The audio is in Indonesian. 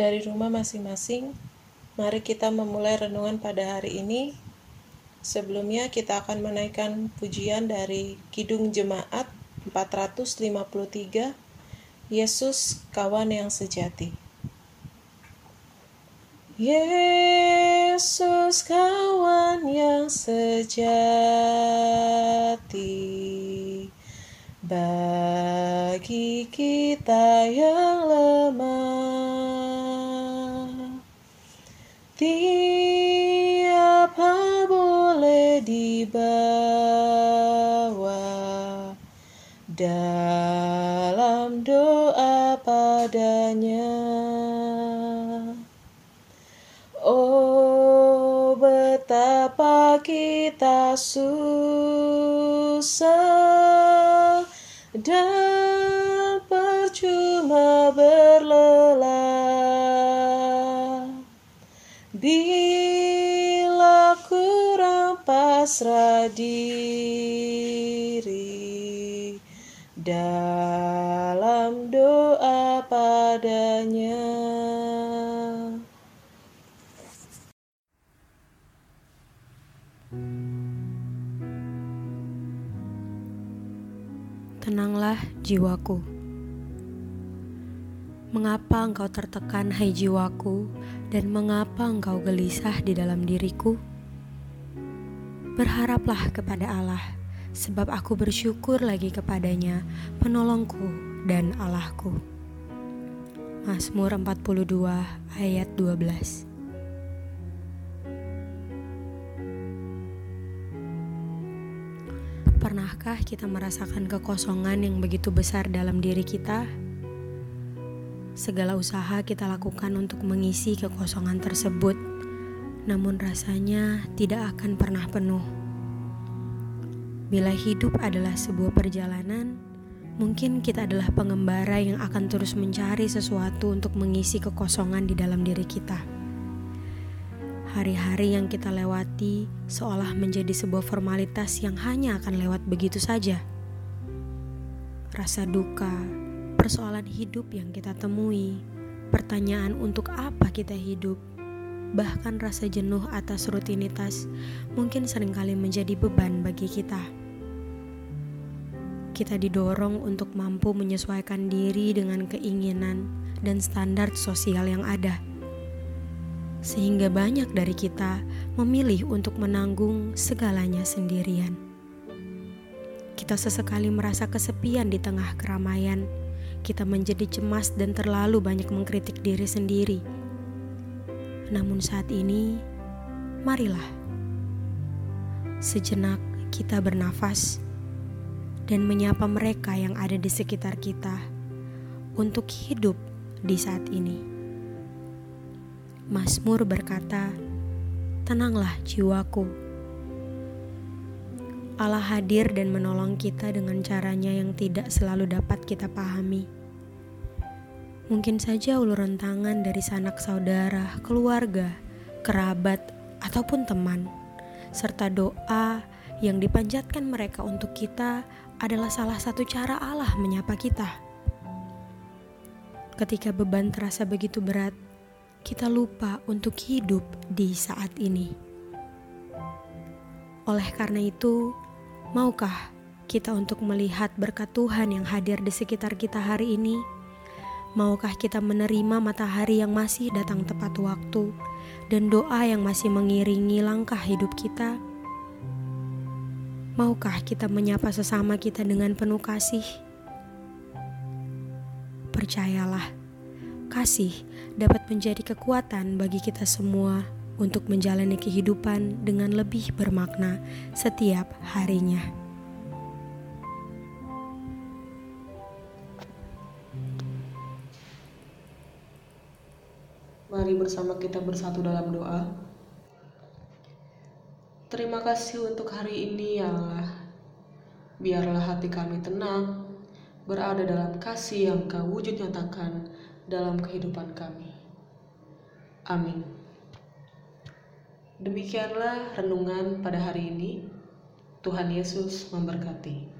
dari rumah masing-masing, mari kita memulai renungan pada hari ini. Sebelumnya kita akan menaikkan pujian dari Kidung Jemaat 453, Yesus kawan yang sejati. Yesus kawan yang sejati bagi kita yang lemah. Tiapa boleh dibawa dalam doa padanya. Oh, betapa kita susah dan pasrah diri dalam doa padanya. Tenanglah jiwaku. Mengapa engkau tertekan, hai jiwaku, dan mengapa engkau gelisah di dalam diriku? Berharaplah kepada Allah, sebab aku bersyukur lagi kepadanya, penolongku dan Allahku. Mazmur 42 ayat 12 Pernahkah kita merasakan kekosongan yang begitu besar dalam diri kita? Segala usaha kita lakukan untuk mengisi kekosongan tersebut, namun rasanya tidak akan pernah penuh. Bila hidup adalah sebuah perjalanan, mungkin kita adalah pengembara yang akan terus mencari sesuatu untuk mengisi kekosongan di dalam diri kita. Hari-hari yang kita lewati seolah menjadi sebuah formalitas yang hanya akan lewat begitu saja. Rasa duka, persoalan hidup yang kita temui, pertanyaan untuk apa kita hidup, bahkan rasa jenuh atas rutinitas mungkin sering kali menjadi beban bagi kita. Kita didorong untuk mampu menyesuaikan diri dengan keinginan dan standar sosial yang ada sehingga banyak dari kita memilih untuk menanggung segalanya sendirian. Kita sesekali merasa kesepian di tengah keramaian. Kita menjadi cemas dan terlalu banyak mengkritik diri sendiri. Namun, saat ini, marilah sejenak kita bernafas dan menyapa mereka yang ada di sekitar kita untuk hidup di saat ini. Mazmur berkata, "Tenanglah jiwaku." Allah hadir dan menolong kita dengan caranya yang tidak selalu dapat kita pahami. Mungkin saja uluran tangan dari sanak saudara, keluarga, kerabat, ataupun teman, serta doa yang dipanjatkan mereka untuk kita adalah salah satu cara Allah menyapa kita. Ketika beban terasa begitu berat, kita lupa untuk hidup di saat ini. Oleh karena itu, maukah kita untuk melihat berkat Tuhan yang hadir di sekitar kita hari ini? Maukah kita menerima matahari yang masih datang tepat waktu dan doa yang masih mengiringi langkah hidup kita? Maukah kita menyapa sesama kita dengan penuh kasih? Percayalah kasih dapat menjadi kekuatan bagi kita semua untuk menjalani kehidupan dengan lebih bermakna setiap harinya. Mari bersama kita bersatu dalam doa. Terima kasih untuk hari ini ya Allah. Biarlah hati kami tenang, berada dalam kasih yang kau wujud nyatakan dalam kehidupan kami. Amin. Demikianlah renungan pada hari ini. Tuhan Yesus memberkati.